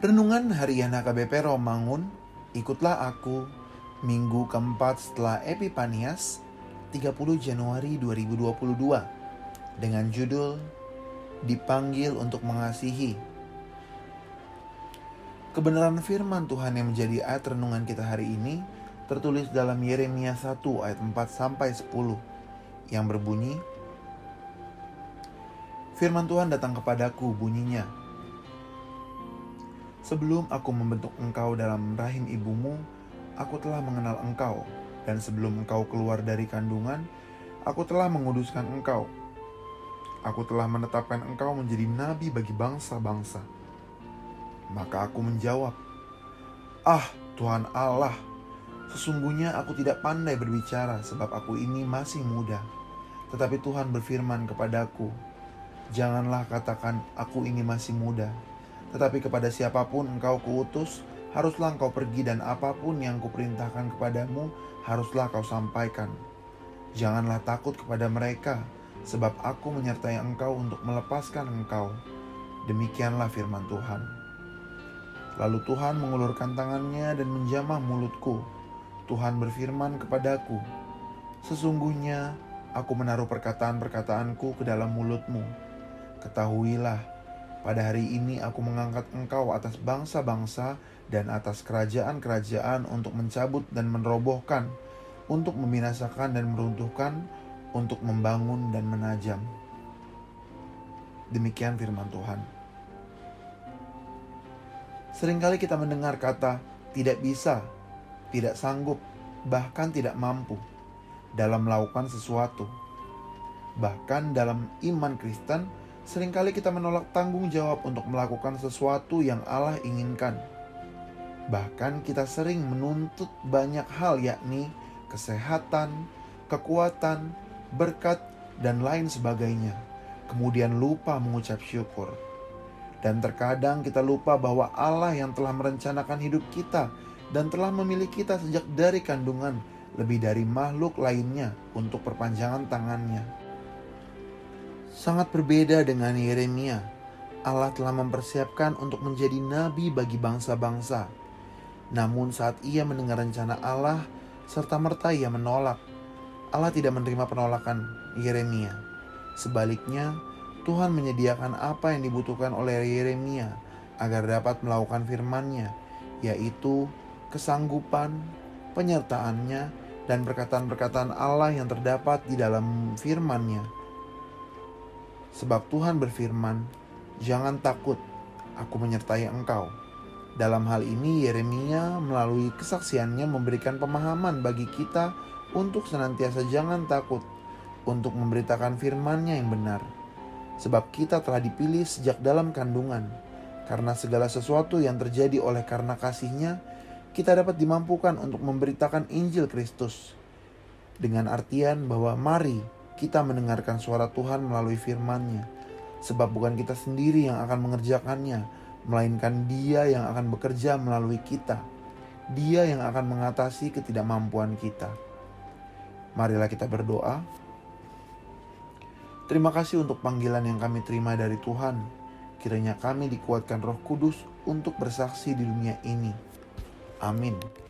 Renungan Harian HKBP Romangun, ikutlah aku, minggu keempat setelah Epipanias, 30 Januari 2022, dengan judul Dipanggil untuk Mengasihi. Kebenaran firman Tuhan yang menjadi ayat renungan kita hari ini tertulis dalam Yeremia 1 ayat 4 sampai 10 yang berbunyi Firman Tuhan datang kepadaku bunyinya Sebelum aku membentuk engkau dalam rahim ibumu, aku telah mengenal engkau, dan sebelum engkau keluar dari kandungan, aku telah menguduskan engkau. Aku telah menetapkan engkau menjadi nabi bagi bangsa-bangsa. Maka aku menjawab, "Ah, Tuhan Allah, sesungguhnya aku tidak pandai berbicara sebab aku ini masih muda." Tetapi Tuhan berfirman kepadaku, "Janganlah katakan aku ini masih muda." Tetapi kepada siapa pun engkau kuutus, haruslah engkau pergi dan apa pun yang kuperintahkan kepadamu, haruslah kau sampaikan. Janganlah takut kepada mereka, sebab aku menyertai engkau untuk melepaskan engkau. Demikianlah firman Tuhan. Lalu Tuhan mengulurkan tangannya dan menjamah mulutku. Tuhan berfirman kepadaku, Sesungguhnya aku menaruh perkataan-perkataanku ke dalam mulutmu. Ketahuilah, pada hari ini aku mengangkat engkau atas bangsa-bangsa dan atas kerajaan-kerajaan untuk mencabut dan merobohkan, untuk membinasakan dan meruntuhkan, untuk membangun dan menajam. Demikian firman Tuhan. Seringkali kita mendengar kata tidak bisa, tidak sanggup, bahkan tidak mampu dalam melakukan sesuatu. Bahkan dalam iman Kristen, Seringkali kita menolak tanggung jawab untuk melakukan sesuatu yang Allah inginkan. Bahkan kita sering menuntut banyak hal yakni kesehatan, kekuatan, berkat, dan lain sebagainya. Kemudian lupa mengucap syukur. Dan terkadang kita lupa bahwa Allah yang telah merencanakan hidup kita dan telah memilih kita sejak dari kandungan lebih dari makhluk lainnya untuk perpanjangan tangannya sangat berbeda dengan Yeremia. Allah telah mempersiapkan untuk menjadi nabi bagi bangsa-bangsa. Namun saat ia mendengar rencana Allah, serta merta ia menolak. Allah tidak menerima penolakan Yeremia. Sebaliknya, Tuhan menyediakan apa yang dibutuhkan oleh Yeremia agar dapat melakukan firman-Nya, yaitu kesanggupan, penyertaannya, dan perkataan-perkataan Allah yang terdapat di dalam firman-Nya Sebab Tuhan berfirman, "Jangan takut, aku menyertai engkau." Dalam hal ini Yeremia melalui kesaksiannya memberikan pemahaman bagi kita untuk senantiasa jangan takut untuk memberitakan firman-Nya yang benar. Sebab kita telah dipilih sejak dalam kandungan. Karena segala sesuatu yang terjadi oleh karena kasihnya, kita dapat dimampukan untuk memberitakan Injil Kristus. Dengan artian bahwa mari kita mendengarkan suara Tuhan melalui firman-Nya. Sebab bukan kita sendiri yang akan mengerjakannya, melainkan Dia yang akan bekerja melalui kita. Dia yang akan mengatasi ketidakmampuan kita. Marilah kita berdoa. Terima kasih untuk panggilan yang kami terima dari Tuhan. Kiranya kami dikuatkan Roh Kudus untuk bersaksi di dunia ini. Amin.